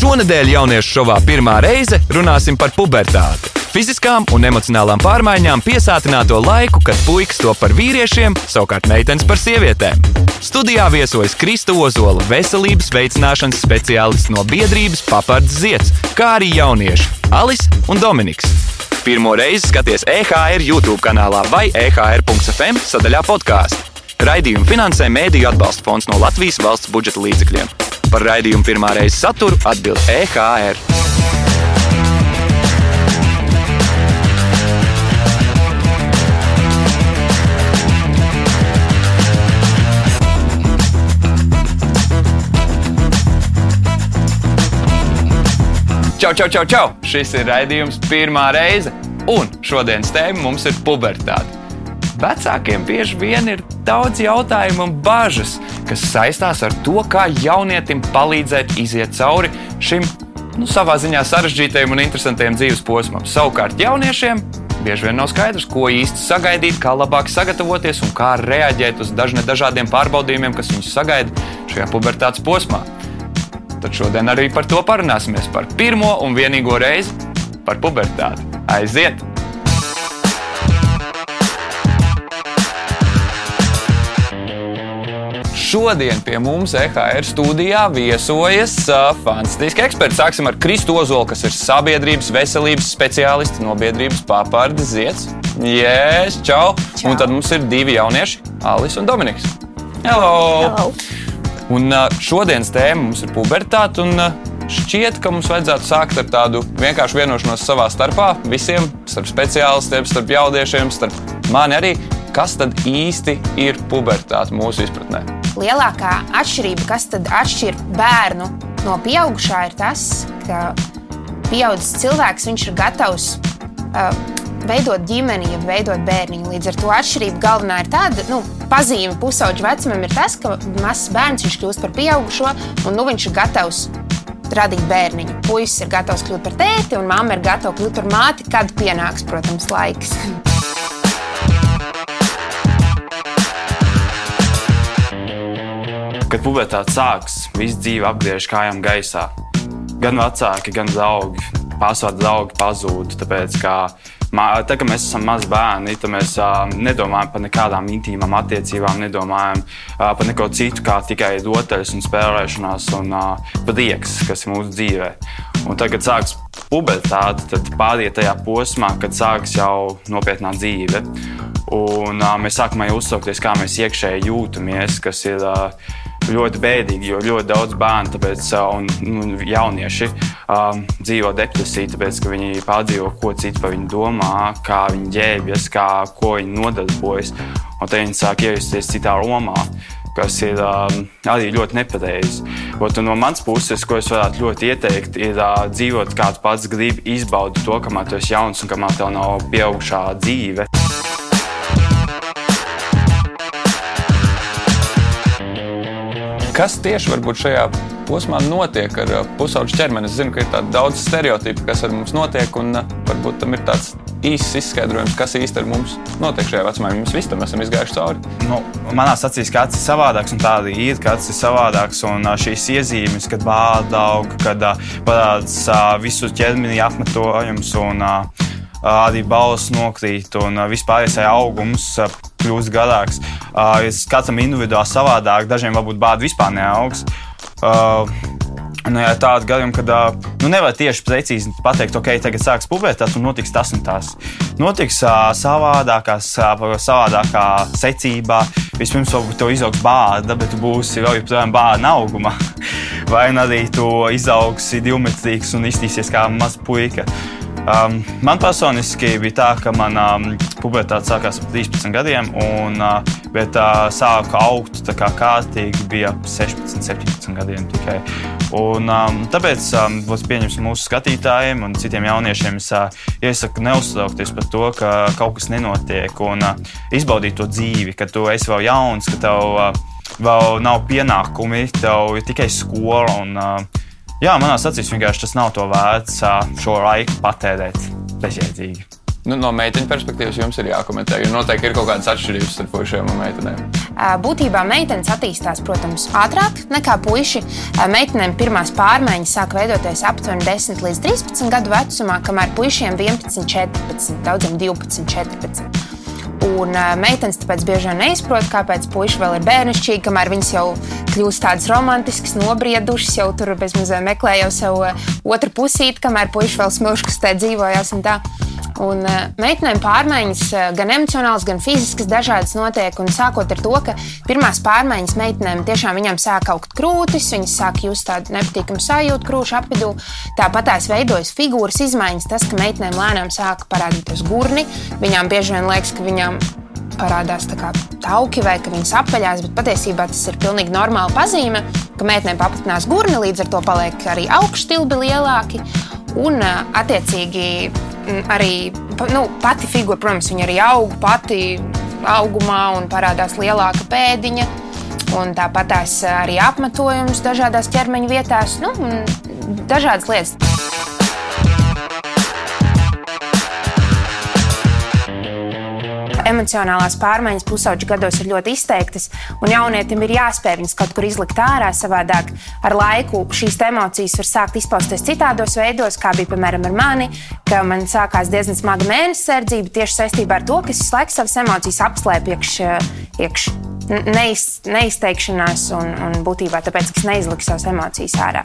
Šonadēļ jauniešu šovā pirmā reize runāsim par pubertāti. Fiziskām un emocionālām pārmaiņām piesātināto laiku, kad puikas to par vīriešiem, savukārt meitenes par sievietēm. Studijā viesojas Krista Ozola, veselības veicināšanas speciālists no biedrības Papards Zieds, kā arī jaunieši Alis un Dominiks. Pirmo reizi skaties EHR YouTube kanālā vai EHR.FM sadaļā podkāstu. Raidījumu finansē Mēdīļu atbalsta fonds no Latvijas valsts budžeta līdzekļiem. Par raidījumu pirmā reize saturu atbild EHR. Čau, čau, čau, čau! Šis ir raidījums pirmā reize, un šodienas tēma mums ir pubertāte. Vecākiem bieži vien ir daudz jautājumu un bažas, kas saistās ar to, kā jaunietim palīdzēt iziet cauri šim nu, savā ziņā sarežģītajam un interesantam dzīves posmam. Savukārt jauniešiem bieži vien nav skaidrs, ko īsti sagaidīt, kā labāk sagatavoties un kā reaģēt uz dažne dažādiem pārbaudījumiem, kas viņus sagaida šajā pubertātes posmā. Tad šodien arī par to parunāsimies. Par pirmo un vienīgo reizi par pubertāti. Aiziet! Šodien pie mums EHR studijā viesojas uh, fantastiski eksperti. Sāksim ar Kristu Ozolu, kas ir sabiedrības veselības speciālists no biedrības Pārpārdes Zieds. Yes, čau. čau! Un tad mums ir divi jaunieši, Alis un Dominiks. Hello! Hello. Un uh, šodienas tēma mums ir pubertāte. Un, uh, Šķiet, ka mums vajadzētu sākt ar tādu vienkāršu vienošanos savā starpā, visiem, starp speciālistiem, starp jauniešiem, starp mani arī. Kas tad īsti ir pubertāte mūsu izpratnē? Lielākā atšķirība, kas tad atšķir bērnu no pieaugušā, ir tas, ka pieaugušs cilvēks ir gatavs uh, veidot ģimeni, ja veidot bērniņu. Līdz ar to atšķirība galvenā ir tāda, nu, pazīme pusauģa vecumam ir tas, ka mazs bērns viņš kļūst par pieaugušo, un nu, viņš ir gatavs radīt bērniņu. Puisis ir gatavs kļūt par tēti, un mamma ir gatava kļūt par māti, kad pienāks, protams, laiks. Kad pubertāte sākas, viss dzīve apgriež kājām gaisā. Gan vecāki, gan draugi, pārsvarā draugi pazūd. Tāpēc, ka, tā, kad mēs esam mazi bērni, tad mēs uh, nedomājam par nekādām intīmām attiecībām, nedomājam uh, par neko citu, kā tikai rotaļas un spēlēšanās un uh, prieks, kas ir mūsu dzīvē. Un tad, kad sākas pubertāte, tad pāriet tajā posmā, kad sākas jau nopietnā dzīve. Un, uh, mēs sākam jau uzsaukties, kā mēs iekšēji jūtamies, kas ir uh, ļoti bēdīgi, jo ļoti daudz bērnu tāpēc, un nu, jaunieši um, dzīvo depresijā, tāpēc ka viņi pārdzīvo, ko citi par viņu domā, kā viņi ģērbjas, kā, ko viņi nodarbojas. Un tad viņi sāk iejusties citā lomā kas ir um, arī ļoti nepareizi. No manas puses, ko es varētu ļoti ieteikt, ir uh, dzīvot kā tu pats gribi, izbaudīt to, kamēr tu esi jauns un kamēr tev nav pieaugušā dzīve. Kas tieši varbūt šajā posmā notiek ar uh, pusauģu ķermeni? Es zinu, ka ir daudz stereotipu, kas ar mums notiek, un uh, varbūt tam ir tāds īsts izskaidrojums, kas īsti ar mums notiek šajā vecumā. Mēs visi tam esam izgājuši cauri. Nu, manā acīs, acis ir savādāks, un tāda ir, acis ir savādāks. Un uh, šīs iezīmes, kad bāda aug, kad parādās visu ķermeni apmetojums un arī balss nokrīt un vispārējais augums kļūst garāks. Uh, katram individuāli savādāk, dažiem varbūt bāda vispār neaugs. Uh, Nu, jā, tāda gadījuma, kad uh, nu, nevar tieši precīzi pateikt, ok, tagad sāksies pubertāte un notiks tas un tas. Notiks uh, savādākās, uh, savādākā secībā. Vispirms varbūt tev izaugs bāda, bet tu būsi vēl joprojām bāda auguma. Vai arī tu izaugsi divmetrīgs un iztīsies kā mazs puika. Um, man personiski bija tā, ka manā um, pubertāte sākās ap 13 gadiem, un, uh, bet uh, sāku augt kā kārtīgi bija ap 16, 17 gadiem tikai. Un, um, tāpēc um, mūsu skatītājiem un citiem jauniešiem, es uh, iesaku neuztraukties par to, ka kaut kas nenotiek un uh, izbaudīt to dzīvi, ka tu esi vēl jauns, ka tev uh, vēl nav pienākumi, tev ir tikai skola. Un, uh, Jā, manā acīs vienkārši tas nav to vērts šo laiku patērēt bezjēdzīgi. Nu, no meiteņa perspektīvas jums ir jākomentē, jo noteikti ir kaut kādas atšķirības starp puišiem un meitenēm. Būtībā meitenes attīstās, protams, ātrāk nekā puiši. Meitenēm pirmās pārmaiņas sāk veidoties aptuveni 10 līdz 13 gadu vecumā, kamēr puišiem 11, 14, daudziem 12, 14. Un meitenes tāpēc bieži vien neizprot, kāpēc puiši vēl ir bērnišķīgi, kamēr viņas jau kļūst tādas romantiskas, nobriedušas, jau tur bezmazliet meklē jau sev otru pusīti, kamēr puiši vēl smilškastē dzīvojās. Un uh, meitenēm pārmaiņas uh, gan emocionāls, gan fiziskas dažādas notiek. Un sākot ar to, ka pirmās pārmaiņas meitenēm tiešām viņām sāk augt krūtis, viņas sāk just tādu nepatīkamu sajūtu krūšu apvidū. Tāpat tās veidojas figūras izmaiņas, tas, ka meitenēm lēnām sāk parādīties gurni. Viņām bieži vien liekas, ka viņām parādās tauki vai ka viņas apaļās, bet patiesībā tas ir pilnīgi normāla pazīme, ka meitenēm paplatinās gurni, līdz ar to paliek arī augšstilbi lielāki. Un, attiecīgi, arī nu, pati figūra, protams, viņa arī aug pati augumā un parādās lielāka pēdiņa. Un tāpat arī apmetojums dažādās ķermeņa vietās, nu, dažādas lietas. Emocionālās pārmaiņas pusauģu gados ir ļoti izteiktas, un jaunietim ir jāspēj viņas kaut kur izlikt ārā savādāk. Ar laiku šīs emocijas var sākt izpausties citādos veidos, kā bija piemēram ar mani, ka man sākās diezgan smaga mēnesis sardzība tieši saistībā ar to, ka es visu laiku savas emocijas apslēpu iekš, iekš neiz, neizteikšanās un, un būtībā tāpēc, ka es neizliku savas emocijas ārā.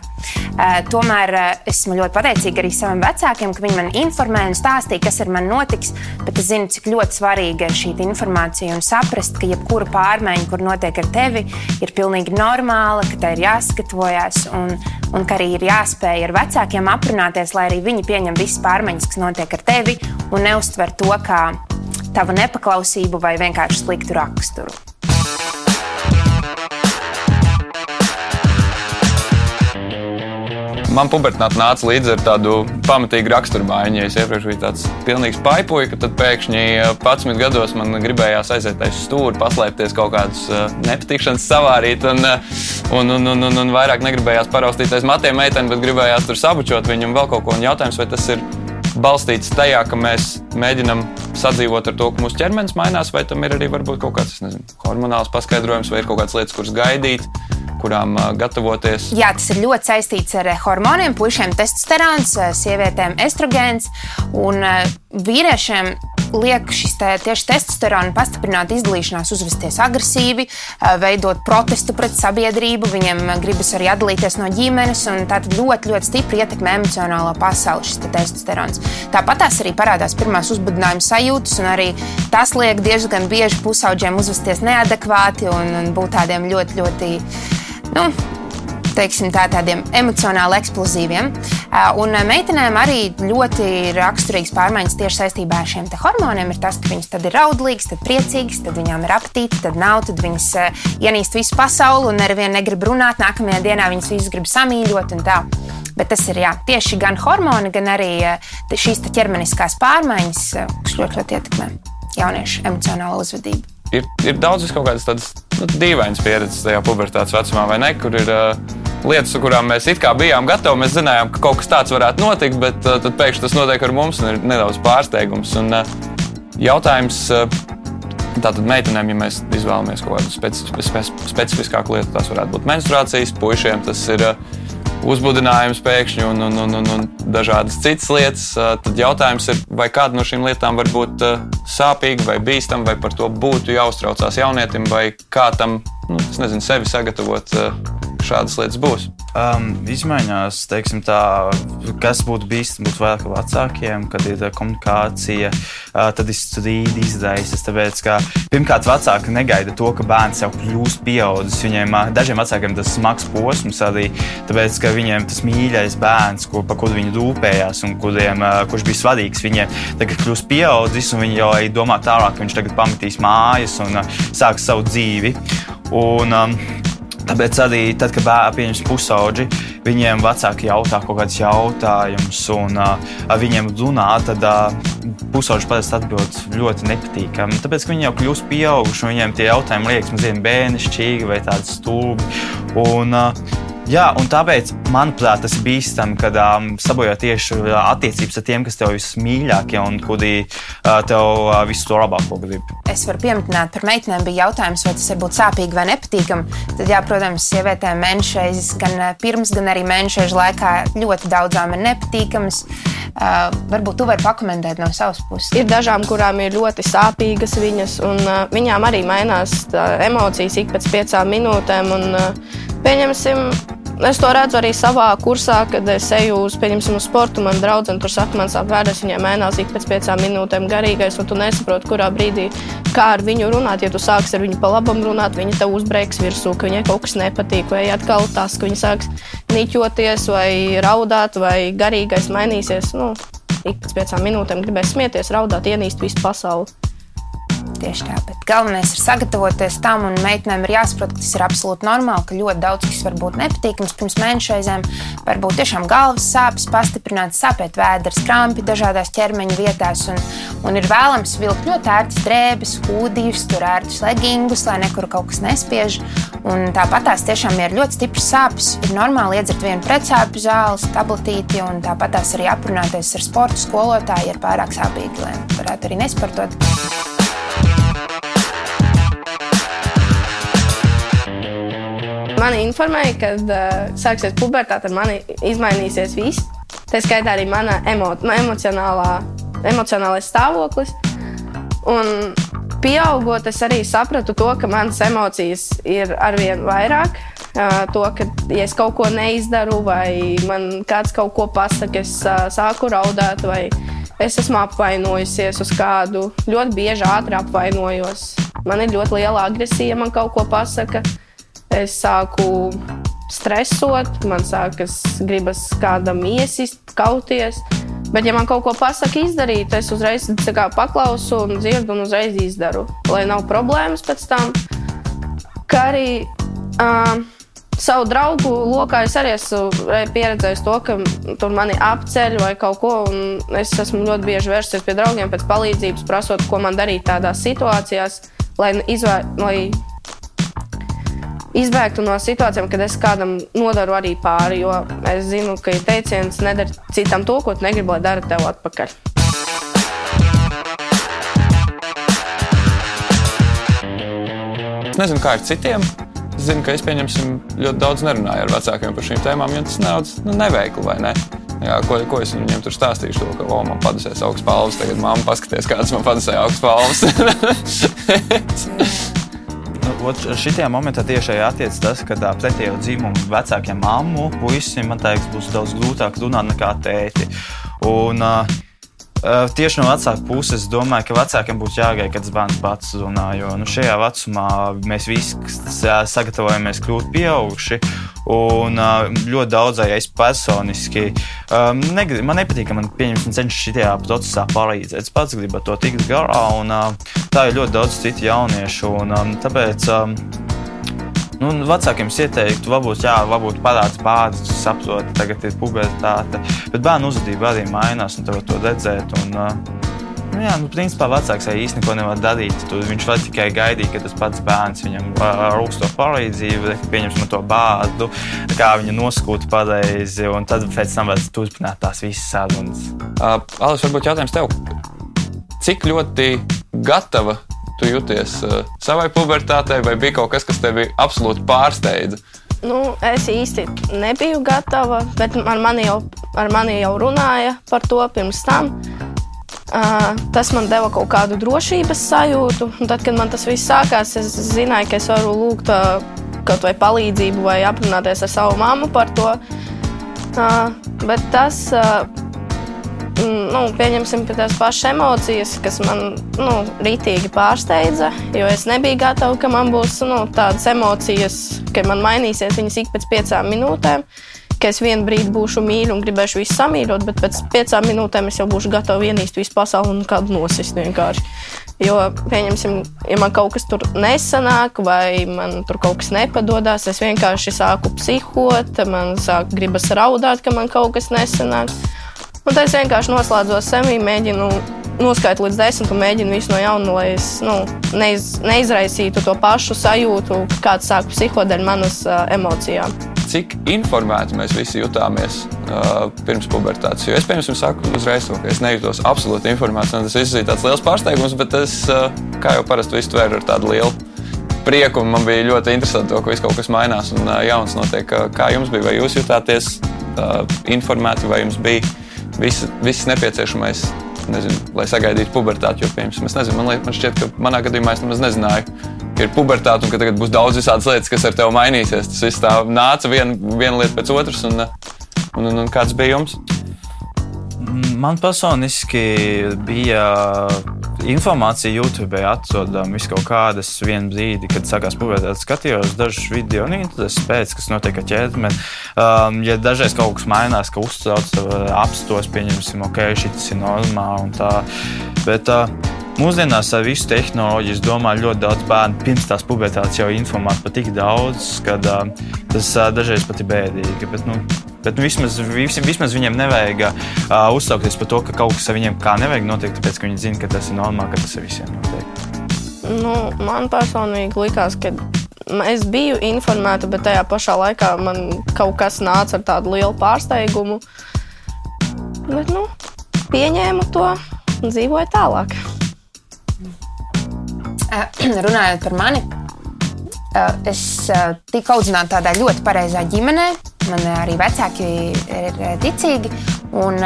Uh, tomēr uh, esmu ļoti pateicīga arī saviem vecākiem, ka viņi man informēja un stāstīja, kas ar mani notiks. Bet es zinu, cik ļoti svarīga ir šī informācija un saprast, ka jebkura pārmaiņa, kur notiek ar tevi, ir pilnīgi normāla, ka tai ir jāskatvojas un, un ka arī ir jāspēj ar vecākiem aprunāties, lai arī viņi pieņem visas pārmaiņas, kas notiek ar tevi un neuztver to kā tavu nepaklausību vai vienkārši sliktu raksturu. Man pubertāte nāca līdzi ar tādu pamatīgu raksturmaiņu. Ja es iepriekš biju tāds pilnīgs paipuļs, tad pēkšņi 11 eh, gados man gribējās aiziet aiz stūra, paslēpties kaut kādus eh, nepatikšanas savārīt, un, eh, un, un, un, un, un vairāk negribējās paraustīties matiem meiteni, bet gribējās tur sabučot viņu un vēl kaut ko. Un jautājums, vai tas ir balstīts tajā, ka mēs mēģinām sadzīvot ar to, ka mūsu ķermenis mainās, vai tam ir arī varbūt kaut kāds nezinu, hormonāls paskaidrojums, vai ir kaut kādas lietas, kuras gaidīt kurām gatavoties? Jā, tas ir ļoti saistīts ar hormoniem. Puisiem testosterons, sievietēm estrogēns un vīriešiem liek šis te, tieši testosterona pastiprināta izdalīšanās uzvesties agresīvi, veidot protestu pret sabiedrību, viņiem gribas arī atdalīties no ģimenes, un tā ļoti, ļoti stipri ietekmē emocionālo pasauli šis te testosterons. Tāpat tās arī parādās pirmās uzbudinājuma sajūtas, un arī tas liek diezgan bieži pusauģiem uzvesties neadekvāti un, un būt tādiem ļoti, ļoti nu, teiksim, tā, tādiem emocionāli eksplozīviem. Un meitenēm arī ļoti raksturīgs pārmaiņas tieši saistībā ar šiem hormoniem. Ir tas, ka viņas tad ir raudlīgas, tad priecīgas, tad viņām ir apetīte, tad nav, tad viņas ienīst visu pasauli un nevienu negrib runāt. Nākamajā dienā viņas visus grib samīļot un tā. Bet tas ir jā, tieši gan hormoni, gan arī šīs ķermeniskās pārmaiņas, kas ļoti, ļoti ietekmē jauniešu emocionālo uzvedību ir, ir daudz kaut kādas tādas nu, dīvainas pieredzes tajā pubertātes vecumā, vai ne? Kur ir uh, lietas, kurām mēs it kā bijām gatavi, mēs zinājām, ka kaut kas tāds varētu notikt, bet uh, tad pēkšņi tas notiek ar mums un ir nedaudz pārsteigums. Un, uh, jautājums. Uh, Tātad meitenēm, ja mēs izvēlamies kaut kādu speci specifiskāku lietu, tas varētu būt menstruācijas, puišiem tas ir uh, uzbudinājums pēkšņi un, un, un, un, un dažādas citas lietas. Tad jautājums ir, vai kāda no šīm lietām var būt sāpīga vai bīstama, vai par to būtu jāuztraucās jaunietim, vai kā tam, nu, nezinu, sevi sagatavot šādas lietas būs? Um, izmaiņās, teiksim, tā, kas būtu bīstami, būtu vairāk vecākiem, kad ir komunikācija, uh, tad ir strīdi izraisas. Tāpēc, ka pirmkārt, vecāki negaida to, ka bērns jau kļūst pieaudzis. Viņiem, uh, dažiem vecākiem tas smags posms arī, tāpēc, ka viņiem tas mīļais bērns, kur, par kuru viņi rūpējās un kuriem, uh, kurš bija svarīgs, viņiem tagad kļūst pieaudzis un viņi jau domā tālāk, ka viņš tagad pametīs mājas un uh, sāks savu dzīvi. Un, um, Tāpēc arī tad, kad bērni pieņems pusauģi, viņiem vecāki jautā kaut kādus jautājumus, un uh, ar viņiem runā, tad uh, pusauģi parasti atbild ļoti nepatīkami. Tāpēc, ka viņi jau kļūst pieauguši, un viņiem tie jautājumi liekas mazliet bērnišķīgi vai tādi stūbi. Un, uh, Jā, un tāpēc, manuprāt, tas ir bīstami, kad um, sabojā tieši attiecības ar tiem, kas tev vismīļākie un kuri uh, tev uh, visu to labāko grib. Es varu pieminēt, par meitenēm bija jautājums, vai tas var būt sāpīgi vai nepatīkami. Tad, jā, protams, sievietēm mēnešu reizes, gan pirms, gan arī mēnešu laikā ļoti daudzām ir nepatīkamas. Uh, varbūt tu vari pakomentēt no savas puses. Ir dažām, kurām ir ļoti sāpīgas viņas, un uh, viņām arī mainās tā, emocijas ik pēc piecām minūtēm. Un, uh, Pieņemsim, es to redzu arī savā kursā, kad es eju uz, uz sportu. Man draudzene tur saka, man sāp vēders, viņai mainās ik pēc piecām minūtēm garīgais, un tu nesaproti, kurā brīdī kā ar viņu runāt. Ja tu sāksi ar viņu pa labam runāt, viņa tev uzbreiks virsū, ka viņai kaut kas nepatīk, vai atkal tas, ka viņa sāks niķoties, vai raudāt, vai garīgais mainīsies. Nu, ik pēc piecām minūtēm gribēs smieties, raudāt, ienīst visu pasauli. Tieši tā, bet galvenais ir sagatavoties tam, un meitenēm ir jāsaprot, ka tas ir absolūti normāli, ka ļoti daudz kas var būt nepatīkams pirms mēneša reizēm. Varbūt tiešām galvas sāpes, pastiprināts sāpēt vēders, krampi dažādās ķermeņa vietās, un, un ir vēlams vilkt ļoti ērtas drēbes, hūdījus, tur ērtus legingus, lai nekur kaut kas nespiež. Un tāpat tās tiešām ir ļoti stipras sāpes. Ir normāli iedzert vienu pretsāpju zāles, tabletīti, un tāpat tās arī aprunāties ar sporta skolotāju, ja ir pārāk sāpīgi, lai varētu arī nesportot. Mani informēja, ka uh, sāksies pubertāte, tad man izmainīsies viss. Tā skaitā arī mana emo emocionālā, emocionālais stāvoklis. Un pieaugot, es arī sapratu to, ka manas emocijas ir arvien vairāk. Uh, to, ka ja es kaut ko neizdaru, vai man kāds kaut ko pasakā, es uh, sāku raudāt, vai es esmu apvainojusies uz kādu. Ļoti bieži ātri apvainojos. Man ir ļoti liela agresija, ja man kaut ko pasaka es sāku stresot, man sākas gribas kādam iesist, kauties. Bet, ja man kaut ko pasaka izdarīt, es uzreiz kā, paklausu un dzirdu un uzreiz izdaru, lai nav problēmas pēc tam. Kā arī uh, savu draugu lokā es arī esmu pieredzējis to, ka tur mani apceļ vai kaut ko. Es esmu ļoti bieži vērsies pie draugiem pēc palīdzības, prasot, ko man darīt tādās situācijās, lai, izvēr, lai izbēgtu no situācijām, kad es kādam nodaru arī pāri. Jo es zinu, ka ir teiciens, nedara citam to, ko tu negribi, lai dara tev atpakaļ. Es nezinu, kā ar citiem. Es zinu, ka es pieņemsim ļoti daudz nerunāju ar vecākiem par šīm tēmām, jo tas nedaudz nu, neveikli vai ne. Jā, ko, ko es viņiem tur stāstīšu, to, ka, oh, man padusēs augsts palvas, tagad mamma paskaties, kādas man padusēja augsts palvas. Šitajā momentā tieši attiecas tas, ka pretējo dzimumu vecākiem mammu puisim, man liekas, būs daudz grūtāk runāt nekā tēti. Un, uh, Tieši no vecāka puses es domāju, ka vecākiem būtu jāgaida, kad bērns pats runā. Jo nu, šajā vecumā mēs visi sagatavojamies kļūt pieauguši. Un ļoti daudzai es personiski um, negrib, man nepatīk, ka man cenšas šajā procesā palīdzēt. Es pats gribu to tikt garā, un uh, tā ir ļoti daudz citu jauniešu. Un, um, tāpēc, um, Nu, vecākiem es ieteiktu, varbūt, jā, varbūt parāds bāzi, tu saproti, tagad ir pubertāte. Bet bērnu uzvedība arī mainās, un vari to redzēt. Un, Nu, jā, nu, principā vecāks arī īstenībā neko nevar darīt. Tu, viņš var tikai gaidīt, ka tas pats bērns viņam rūks to palīdzību, pieņemsim to bādu, kā viņa noskūta pareizi, un tad pēc tam var turpināt tās visas sarunas. Uh, Alis, varbūt jautājums tev. Cik ļoti gatava tu jūties uh, savai pubertātei, vai bija kaut kas, kas tevi absolūti pārsteidza? Nu, es īsti nebiju gatava, bet ar mani jau, ar mani jau runāja par to pirms tam. Uh, tas man deva kaut kādu drošības sajūtu. Un tad, kad man tas viss sākās, es zināju, ka es varu lūgt uh, kaut vai palīdzību, vai aprunāties ar savu mammu par to. Uh, bet tas uh, nu, pieņemsim tās pašas emocijas, kas man nu, rītīgi pārsteidza. Jo es nebiju gatava, ka man būs nu, tādas emocijas, ka man mainīsies viņas ik pēc piecām minūtēm. Ka es vienu brīdi būšu mīļš un gribēšu visu samīļot, bet pēc piecām minūtēm es jau būšu gatava ienīst visu pasauli un kādu nosist vienkārši. Jo, pieņemsim, ja man kaut kas tur nesanāk, vai man tur kaut kas nepadodas, es vienkārši sāku psihot, man sāk gribas raudāt, ka man kaut kas nesanāk. Un tad es vienkārši noslēdzos semī, mēģinu noskaidrot līdz desmit un mēģinu visu no jauna, lai es nu, neiz, neizraisītu to pašu sajūtu, kāds sāk psihodēļ manas uh, emocijām. cik informēti mēs visi jutāmies uh, pirms pubertātes. Jo es, piemēram, saku uzreiz ka es nejūtos absolūti informēts. Tas viss ir tāds liels pārsteigums, bet es, uh, kā jau parasti, visu tvēru ar tādu lielu prieku. Man bija ļoti interesanti, to, ka viss kaut kas mainās un uh, jauns notiek. Kā jums bija? Vai jūs jutāties uh, informēti, vai jums bija viss, viss nepieciešamais? Nezinu, lai sagaidītu pubertāti, jo, piemēram, es nezinu, man, liek, man šķiet, ka manā gadījumā es nemaz nezināju, ka ir pubertāte un ka tagad būs daudz visādas lietas, kas ar tevi mainīsies. Tas viss tā nāca viena, viena lieta pēc otras, un, un, un, un kāds bija jums? Man personiski bija informācija YouTube, atrodama visu kaut kādas vienu brīdi, kad sākās pubertāte. Skatījos dažus video, un tas pēc, kas notiek ar ķēdeni. Um, ja dažreiz kaut kas mainās, ka uztrauc, apstos, pieņemsim, ok, šis ir normāli un tā. Bet, uh, Mūsdienās ar visu tehnoloģiju, es domāju, ļoti daudz bērnu pirms tās pubertātes jau informēti par tik daudz, ka uh, tas uh, dažreiz pat ir bēdīgi. Bet, nu, bet nu, vismaz, vis, vismaz viņiem nevajag uh, uztraukties par to, ka kaut kas ar viņiem kā nevajag notiek, tāpēc ka viņi zina, ka tas ir normāli, ka tas ir visiem notiek. Nu, man personīgi likās, ka es biju informēta, bet tajā pašā laikā man kaut kas nāca ar tādu lielu pārsteigumu. Bet, nu, pieņēmu to un dzīvoju tālāk. runājot par mani, es tiku audzināta tādā ļoti pareizā ģimenē. Man arī vecāki ir ticīgi. Un,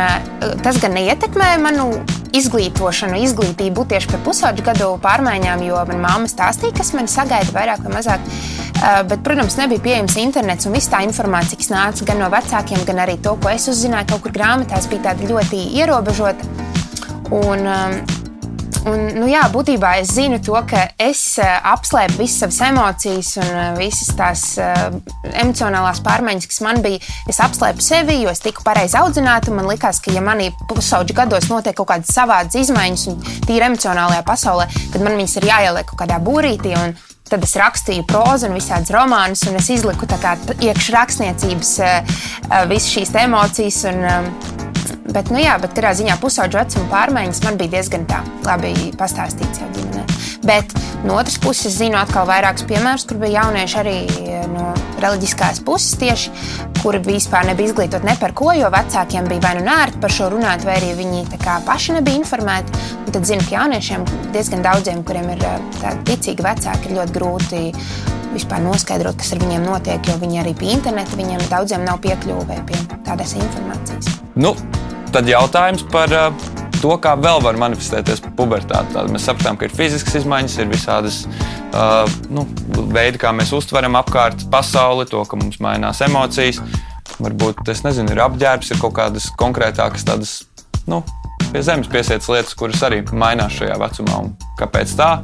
tas gan neietekmēja manu izglītošanu, izglītību tieši pie pusauģu gadu pārmaiņām, jo manā māte stāstīja, kas man sagaida vairāk vai mazāk. Bet, protams, nebija pieejams internets un viss tā informācija, kas nāca gan no vecākiem, gan arī to, ko es uzzināju kaut kur grāmatās, bija tāda ļoti ierobežota. Un, Un, nu, jā, būtībā es zinu to, ka es uh, apslēpu visas savas emocijas un uh, visas tās uh, emocionālās pārmaiņas, kas man bija. Es apslēpu sevi, jo es tiku pareizi audzināta. Man liekas, ka, ja manī pusauģu gados notiek kaut kādas savādas izmaiņas, un tīri emocionālajā pasaulē, tad man viņas ir jāieliek kaut kādā būrītī. Un, Tad es rakstīju prózu un visādus romānus, un es izliku iekšrakstniecības visas šīs emocijas. Un, Bet, nu jā, bet katrā ziņā pusauģa vecuma pārmaiņas man bija diezgan tā labi pastāstīts jau ģimenē. Bet no otras puses, zinu atkal vairākus piemērus, kur bija jaunieši arī eh, no reliģiskās puses tieši, kuri vispār nebija izglītoti ne par ko, jo vecākiem bija vai nu nērti par šo runāt, vai arī viņi paši nebija informēti. Un tad zinu, ka jauniešiem diezgan daudziem, kuriem ir eh, tādi ticīgi vecāki, ir ļoti grūti vispār noskaidrot, kas ar viņiem notiek, jo viņi arī pie interneta, viņiem daudziem nav piekļuve pie tādas informācijas. Nu, Tad jautājums par uh, to, kā vēl var manifestēties pubertāte. Tātad mēs sapratām, ka ir fiziskas izmaiņas, ir visādas uh, nu, veidi, kā mēs uztveram apkārt pasauli, to, ka mums mainās emocijas. Varbūt tas ir apģērbs, ir kaut kādas konkrētākas, tādas nu, pie zemes piesietas lietas, kuras arī mainās šajā vecumā. Un kāpēc tā?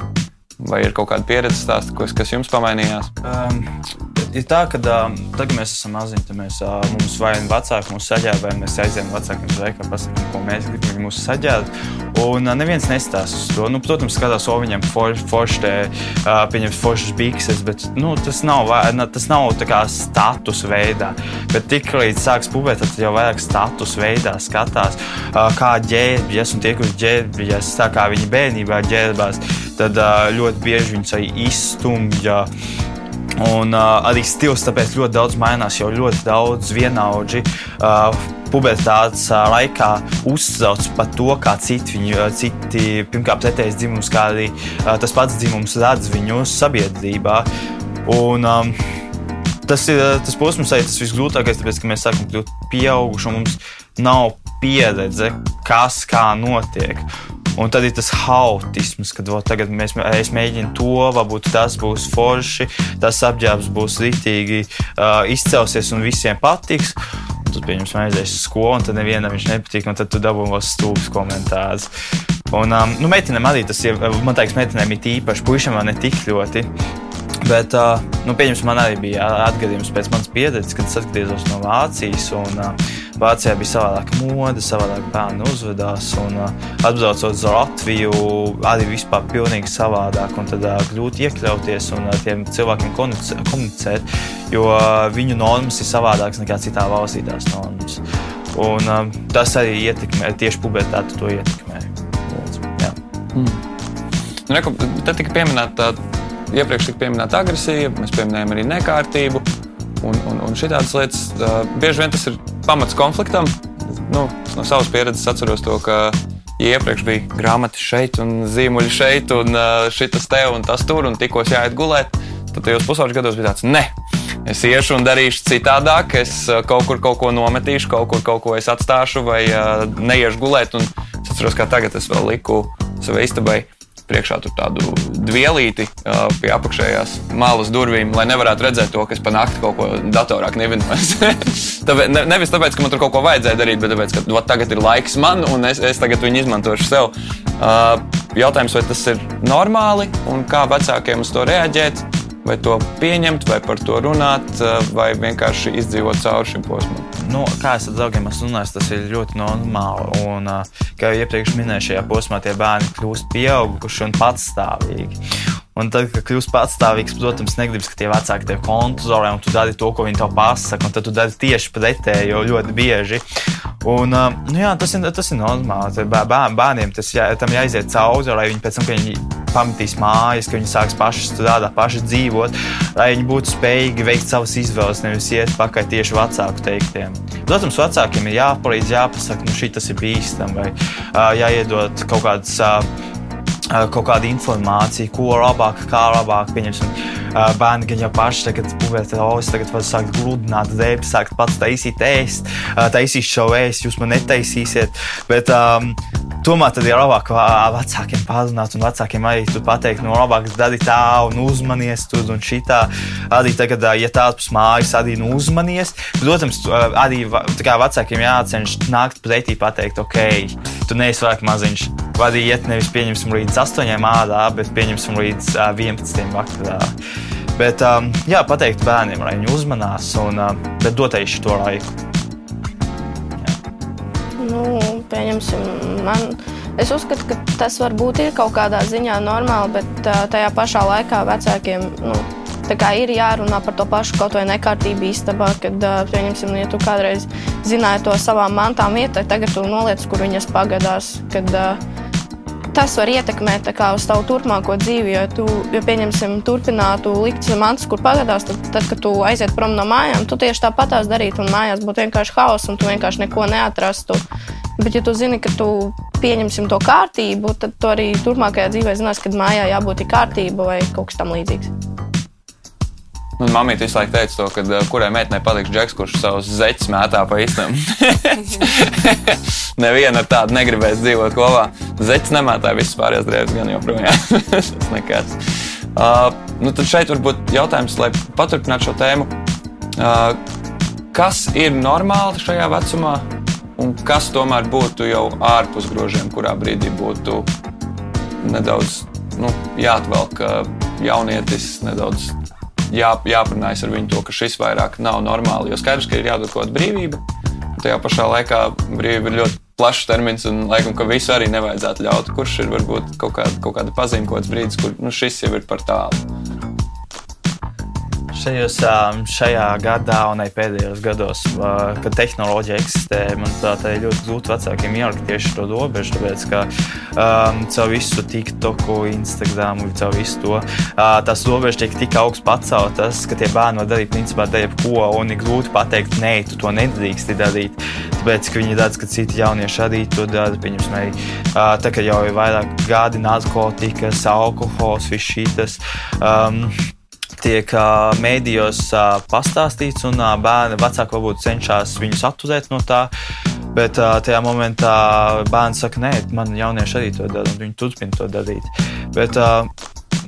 Vai ir kaut kāda pieredze stāsta, kas jums pamainījās? Um, ir tā, ka um, tagad mēs esam maziņi, mēs, uh, mums vai nu vecāki mūs saģēra, vai mēs aizējām vecākiem uz veikalu, pasakām, ko mēs gribam, viņi mūs saģēra. Un uh, neviens nestāsta uz to. Nu, protams, skatās, o viņam forši, forši te, uh, pieņems foršas bikses, bet nu, tas nav, tas nav tā kā status veidā. Bet tik līdz sāks pubēt, tad jau vairāk status veidā skatās, uh, kā ģērbjas un tie, kurš ģērbjas tā kā viņi bērnībā ģērbās, tad uh, ļoti bieži viņus arī izstumja. Un uh, arī stils tāpēc ļoti daudz mainās, jo ļoti daudz vienaudži uh, pubertātes uh, laikā uztrauc par to, kā citi, viņu, uh, citi pirmkārt, pretējs dzimums, kā arī uh, tas pats dzimums redz viņu sabiedrībā. Un, um, tas ir tas posms, arī tas visgrūtākais, tāpēc, ka mēs sākam kļūt pieauguši un mums nav pieredze, kas kā notiek. Un tad ir tas haotisms, kad o, tagad mēs, es mēģinu to, varbūt tas būs forši, tas apģērbs būs rītīgi uh, izcelsies un visiem patiks. Un tad, pieņemsim, aizies uz skolu, un tad nevienam viņš nepatīk, un tad tu dabūji vēl stūpes komentārus. Un, um, nu, meitenēm arī tas ir, man liekas, meitenēm ir īpaši, puišiem vēl ne tik ļoti. Bet, uh, nu, pieņemsim, man arī bija atgadījums pēc manas pieredzes, kad es atgriezos no Vācijas. Un, uh, Vācijā bija savādāka mode, savādāk bērni uzvedās. Un, uh, atbraucot uz Latviju, arī vispār pilnīgi savādāk. Un tad uh, grūti iekļauties un ar uh, tiem cilvēkiem komunicēt, jo uh, viņu normas ir savādākas nekā citā valstī tās normas. Un, uh, tas arī ietekmē, tieši pubertāte to ietekmē. Mm. Nu, Te tika pieminēta iepriekš tika pieminēta agresija, mēs pieminējām arī nekārtību. Un, un, un šitādas lietas uh, bieži vien tas ir pamats konfliktam. Nu, no savas pieredzes atceros to, ka ja iepriekš bija grāmatas šeit, un zīmuļi šeit, un uh, šis te un tas tur, un tikko jāiet gulēt, tad tajos pusauģis gados bija tāds, ne, es iešu un darīšu citādāk, es uh, kaut kur kaut ko nometīšu, kaut kur kaut ko es atstāšu, vai uh, neiešu gulēt. Un es atceros, kā tagad es vēl liku savai istabai priekšā tur tādu dvielīti uh, pie apakšējās malas durvīm, lai nevarētu redzēt to, kas pa nakti kaut ko datorā tāpēc, ne, nevis tāpēc, ka man tur kaut ko vajadzēja darīt, bet tāpēc, ka vat, tagad ir laiks man un es, es tagad viņu izmantošu sev. Uh, jautājums, vai tas ir normāli un kā vecākiem uz to reaģēt? Vai to pieņemt, vai par to runāt, vai vienkārši izdzīvot cauri šim posmam? Nu, kā es ar draugiem esmu runājis, tas ir ļoti normāli. Un, kā jau iepriekš minēju, šajā posmā tie bērni kļūst pieauguši un patstāvīgi. Un tad, kad kļūst patstāvīgs, protams, negribas, ka tie vecāki tevi kontrolē un tu dari to, ko viņi tev pasaka, un tad tu dari tieši pretējo ļoti bieži. Un, nu jā, tas, ir, tas ir normāli. Bērn, bērniem tas jā, jāiziet cauri, lai viņi pēc tam, kad viņi pamatīs mājas, ka viņi sāks paši strādāt, paši dzīvot, lai viņi būtu spējīgi veikt savas izvēles, nevis iet pakaļ tieši vecāku teiktiem. Protams, vecākiem ir jāpalīdz, jāpasaka, nu šī tas ir bīstami, vai jāiedod kaut kādas. Uh, kaut kāda informācija, ko labāk, kā labāk. Pieņemsim, bērni gan jau paši tagad oh, es tagad varu sākt gludināt dēļ, sākt pats taisīt ēst, taisīt šo ēst, jūs man netaisīsiet. Bet, um, Tomēr tad ir labāk vecākiem pārunāt, un vecākiem arī pateikt, no nu, labāk dari tā, un uzmanies tur un šitā. Arī tagad, ja tāds pēc mājas, arī nu uzmanies. Protams, arī vecākiem jācenšas nākt pretī, pateikt, ok, tu neesi vairāk maziņš. Arī iet nevis pieņemsim līdz 8 ārā, bet pieņemsim līdz uh, 11 vakarā. Bet, um, jā, pateikt bērniem, lai viņi uzmanās, un, uh, bet dot arī šo laiku. Nu, pieņemsim, man. Es uzskatu, ka tas varbūt ir kaut kādā ziņā normāli, bet uh, tajā pašā laikā vecākiem nu, ir jārunā par to pašu kaut vai nekārtību istabā. Kad, uh, pieņemsim, ja tu kādreiz zināji to savām mantām vietai, tagad tu noliec, kur viņas pagadās. Kad, uh, tas var ietekmēt kā, uz tavu turpmāko dzīvi. Jo, tu, ja pieņemsim, turpinātu likt mantas, kur pagadās, tad, tad, kad tu aiziet prom no mājām, tu tieši tāpatās darītu, un mājās būtu vienkārši haoss, un tu vienkārši neko neatrastu. Bet, ja tu zini, ka tu pieņemsim to kārtību, tad tu arī turpmākajā dzīvē zinās, ka mājā jābūt kārtībai vai kaut kas tam līdzīgs. Man mamīte visu laiku teica, to, ka uh, kurai meitenei patiks džeks, kurš savus zeķus mētā pa īstenam. Neviena ar tādu negribēs dzīvot kopā. Zeķis nemētāja visas pārējās drēbes, gan joprojām. Tas nekas. Uh, nu tad šeit varbūt jautājums, lai paturpinātu šo tēmu. Uh, kas ir normāli šajā vecumā, un kas tomēr būtu jau ārpus grožiem, kurā brīdī būtu nedaudz nu, jāatvelk jaunietis, nedaudz jā, jāparunājas ar viņu to, ka šis vairāk nav normāli. Jo skaidrs, ka ir jādod kaut kāda brīvība. Tajā pašā laikā brīvība ir ļoti plašs termins, un laikam, ka visu arī nevajadzētu ļaut. Kurš ir varbūt kaut kāda, kaut kāda pazīme, kaut kāds brīdis, kur nu, šis jau ir par tālu šajos, šajā gadā un arī pēdējos gados, kad tehnoloģija eksistē, manuprāt, ir ļoti grūti vecākiem ielikt tieši to robežu. Tāpēc, ka um, caur visu TikToku, Instagram, caur visu to uh, tās robežas tiek tik augsts paceltas, ka tie bērni var darīt principā jebko, un ir grūti pateikt, nē, tu to nedrīksti darīt. Tāpēc, ka viņi redz, ka citi jaunieši arī to dara. Pieņemsim, arī uh, tā, ka jau ir vairāk gadi narkotikas, alkohols, viss šīs. Um, tiek uh, mēdījos uh, pastāstīts, un uh, bērni vecāki varbūt cenšas viņus atturēt no tā. Bet uh, tajā momentā bērns saka, nē, man jaunieši arī to dara, un viņi turpina to darīt. Bet, uh,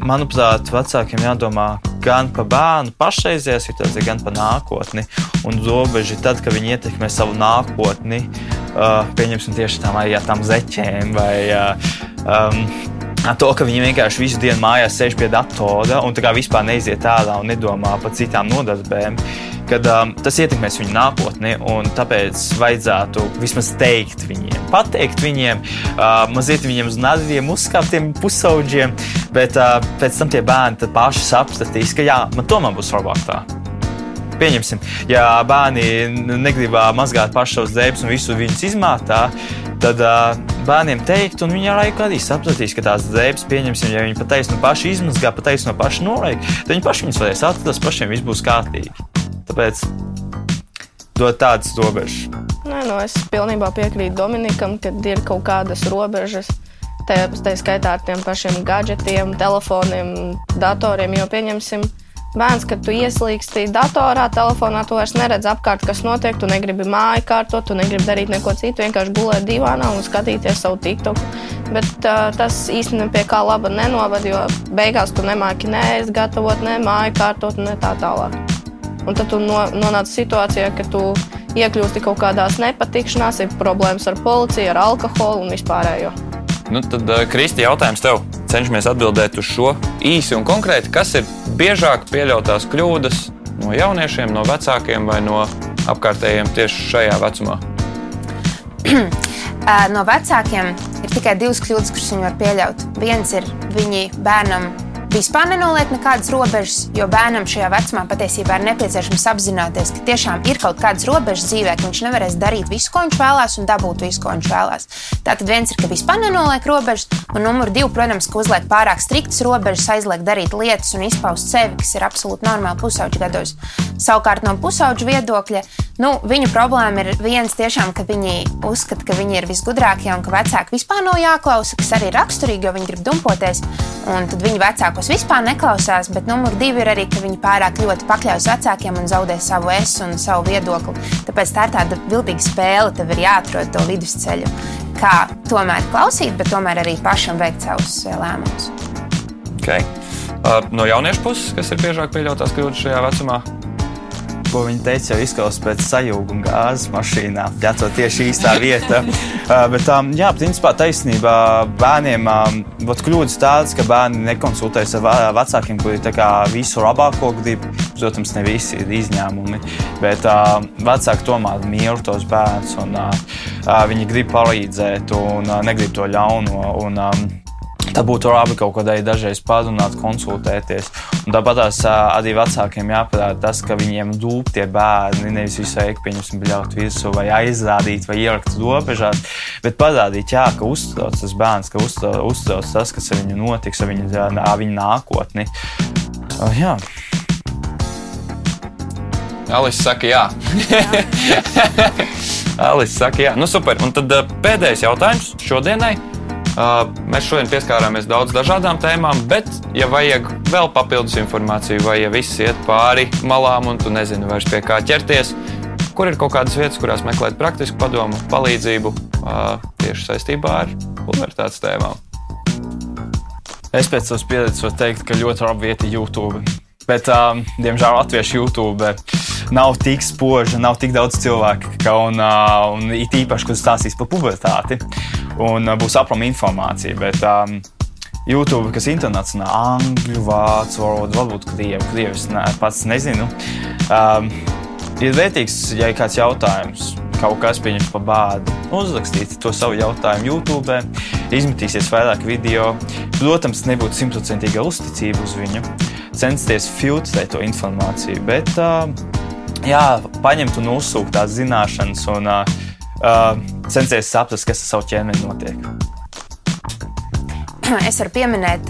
manuprāt, vecākiem jādomā gan par bērnu pašreizējā situācijā, gan par nākotni. Un robeža ir tad, kad viņi ietekmē savu nākotni, uh, pieņemsim tieši tām, jā, tām zeķēm vai uh, um, to, ka viņi vienkārši visu dienu mājās sēž pie datora un vispār neiziet ārā un nedomā par citām nodarbēm. Kad, um, tas ietekmēs viņu nākotni, un tāpēc vajadzētu vismaz teikt viņiem, pateikt viņiem, uh, mazliet viņiem uz nādiem, uzkāptiem pusauģiem, bet uh, pēc tam tie bērni paši sapratīs, ka jā, man tomēr būs labāk tā. Pieņemsim, ja bērni negrib mazgāt pašu savus drēbes un visu viņus izmātā, tad uh, bērniem teikt, un viņi ar laiku arī sapratīs, ka tās drēbes, pieņemsim, ja viņi patiesi no paša izmazgā, patiesi no paša nolaika, tad viņi paši viņas varēs atrast, pašiem viss būs kārtīgi. tāpēc dot tādas robežas. Nē, nu, es pilnībā piekrītu Dominikam, ka ir kaut kādas robežas. Tā, tā skaitā ar tiem pašiem gadgetiem, telefoniem, datoriem. Jo pieņemsim, bērns, kad tu ieslīgsti datorā, telefonā, tu vairs neredz apkārt, kas notiek. Tu negribi māju kārtot, tu negribi darīt neko citu, vienkārši gulēt divānā un skatīties savu TikTok. Bet uh, tas īstenībā pie kā laba nenovada, jo beigās tu nemāki neēst, gatavot, ne māju kārtot, ne tā tālāk. Un tad tu no, nonāc situācijā, ka tu iekļūsti kaut kādās nepatikšanās, ir problēmas ar policiju, ar alkoholu un vispārējo. Nu, tad, uh, Kristi, jautājums tev. Cenšamies atbildēt uz šo īsi un konkrēti. Kas ir biežāk pieļautās kļūdas no jauniešiem, no vecākiem vai no apkārtējiem tieši šajā vecumā? no vecākiem ir tikai divas kļūdas, kuras viņi var pieļaut. Viens ir viņi bērnam vispār nenoliek nekādas robežas, jo bērnam šajā vecumā patiesībā ir nepieciešams apzināties, ka tiešām ir kaut kādas robežas dzīvē, ka viņš nevarēs darīt visu, ko viņš vēlās, un dabūt visu, ko viņš vēlās. Tātad viens ir, ka vispār nenoliek robežas, un numur divi, protams, ka uzliek pārāk striktas robežas, aizliek darīt lietas un izpaust sevi, kas ir absolūti normāli pusauģu gados. Savukārt no pusauģu viedokļa, nu, viņu problēma ir viens tiešām, ka viņi uzskata, ka viņi ir visgudrākie un ka vecāki vispār nav jāklausa, kas arī ir raksturīgi, jo viņi grib dumpoties, un tad viņu vecākos vispār neklausās, bet numur divi ir arī, ka viņi pārāk ļoti pakļaujas vecākiem un zaudē savu es un savu viedokli. Tāpēc tā ir tāda viltīga spēle, tev ir jāatrod to vidusceļu, kā tomēr klausīt, bet tomēr arī pašam veikt savus eh, lēmumus. Okay. Uh, no jauniešu puses, kas ir biežāk pieļautās kļūdas šajā vecumā? Ko viņa teica, jau izklausās pēc sajūguma gāzes mašīnā. Jā, tā tieši īstā vieta. uh, bet, um, jā, principā taisnība bērniem um, būtu kļūdas tādas, ka bērni nekonsultējas ar vecākiem, kuri visu labāko grib. Protams, ne visi ir izņēmumi, bet uh, vecāki tomēr mīl tos bērnus un uh, uh, viņi grib palīdzēt un negrib to ļauno. Un, um, būtu labi kaut kādai dažreiz parunāt, konsultēties. Un tāpat arī vecākiem jāparāda tas, ka viņiem dūp tie bērni. Nevis visu laiku pieņemsim bļaut virsū vai aizrādīt vai ielikt robežās, bet parādīt, jā, ka uztrauc tas bērns, ka uztrauc, uztrauc tas, kas ar viņu notiks, ar viņu, ar viņu nākotni. Uh, jā. Alice saka, jā. Alice saka, jā. Nu, super. Un tad pēdējais jautājums šodienai. Mēs šodien pieskārāmies daudz dažādām tēmām, bet, ja vajag vēl papildus informāciju, vai ja viss iet pāri malām un tu nezini vairs pie kā ķerties, kur ir kaut kādas vietas, kurās meklēt praktisku padomu, palīdzību tieši saistībā ar pubertātes tēmām. Es pēc savas pieredzes varu teikt, ka ļoti labi vieta YouTube. Bet, um, diemžēl, latviešu YouTube nav tik spoža, nav tik daudz cilvēku, ka, un, uh, un it īpaši, kad stāstīs par pubertāti, un uh, būs aprama informācija. Bet, um, YouTube, kas ir internacionāli, angļu, vācu valoda, varbūt krievu, krievis, ne, pats nezinu. Um, ir vērtīgs, ja ir kāds jautājums, kaut kas pieņems par bādu, uzrakstīt to savu jautājumu YouTube, izmetīsies vairāk video. Protams, nebūtu simtprocentīga uzticība uz viņu, censties filtrēt to informāciju, bet uh, jā, paņemt un uzsūkt tās zināšanas un uh, censties saprast, kas ar savu ķermeni notiek. Es varu pieminēt,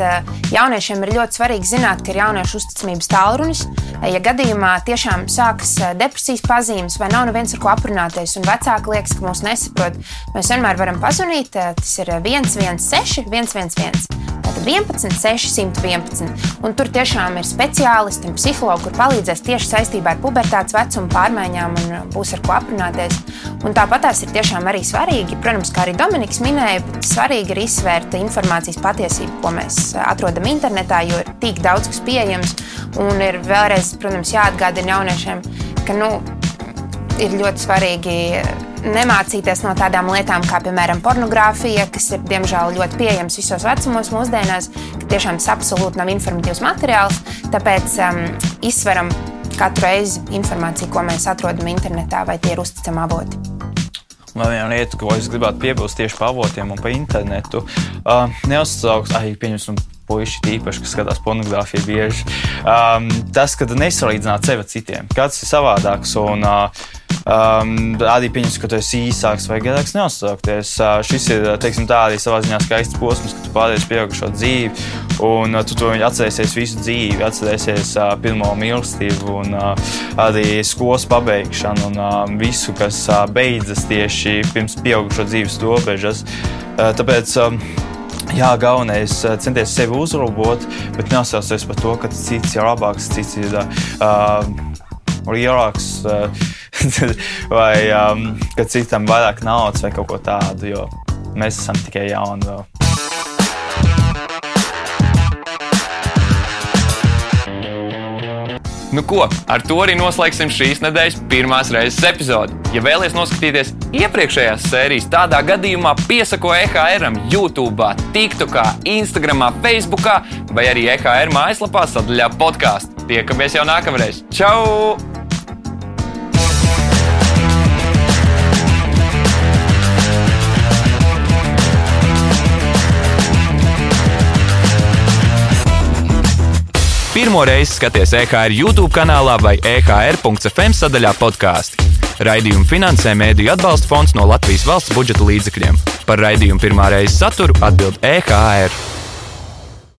jauniešiem ir ļoti svarīgi zināt, ka ir jauniešu uzticamības tālrunis. Ja gadījumā tiešām sākas depresijas pazīmes vai nav neviens ar ko aprunāties, un vecāki liekas, ka mūs nesaprot, mēs vienmēr varam pazvanīt. Tas ir 116, 111. Tātad 11, 611. Un tur tiešām ir speciālisti un psihologi, kur palīdzēs tieši saistībā ar pubertātes vecumu pārmaiņām un būs ar ko aprunāties. Un tāpat tās ir tiešām arī svarīgi, protams, kā arī Dominiks minēja, svarīgi ir izsvērt informācijas patiesību, ko mēs atrodam internetā, jo ir tik daudz kas pieejams. Un ir vēlreiz, protams, jāatgādina jauniešiem, ka nu, ir ļoti svarīgi nemācīties no tādām lietām, kā piemēram pornogrāfija, kas ir diemžēl ļoti pieejams visos vecumos mūsdienās, ka tiešām tas absolūti nav informatīvs materiāls. Tāpēc um, izsveram katru reizi informāciju, ko mēs atrodam internetā, vai tie ir uzticami avoti. Vēl viena lieta, ko es gribētu piebilst tieši par avotiem un par internetu, uh, neuztraukt, ah, pieņemsim, puiši tīpaši, kas skatās pornogrāfiju bieži. Um, tas, ka nesalīdzināt sevi ar citiem, kāds ir savādāks. Un, uh, um, arī pieņems, ka tu esi īsāks vai garāks, neuzsaukties. Uh, šis ir teiksim, tā, arī savā ziņā skaists posms, kad tu pārējais pieaugušo dzīvi, un uh, tu to atcerēsies visu dzīvi, atcerēsies uh, pirmo mīlestību, un uh, arī skolas pabeigšanu, un uh, visu, kas uh, beidzas tieši pirms pieaugušo dzīves robežas. Uh, tāpēc, um, Jā, galvenais ir uh, centies sevi uzlabot, bet nesausties par to, ka cits ir labāks, cits ir uh, lielāks, uh, vai um, ka citam vairāk naudas vai kaut ko tādu, jo mēs esam tikai jauni vēl. Nu ko, ar to arī noslēgsim šīs nedēļas pirmās reizes epizodi. Ja vēlaties noskatīties iepriekšējās sērijas, tādā gadījumā piesako EHR, YouTube, TikTok, Instagram, Facebook vai arī EHR mājaslapā sadaļā podkāstu. Tiekamies jau nākamreiz! Čau! Pirmo reizi skaties EKR YouTube kanālā vai EKR.FM sadaļā podkāstu. Raidījumu finansē Mēdīļu atbalsta fonds no Latvijas valsts budžeta līdzekļiem. Par raidījumu pirmā reize saturu atbild EKR.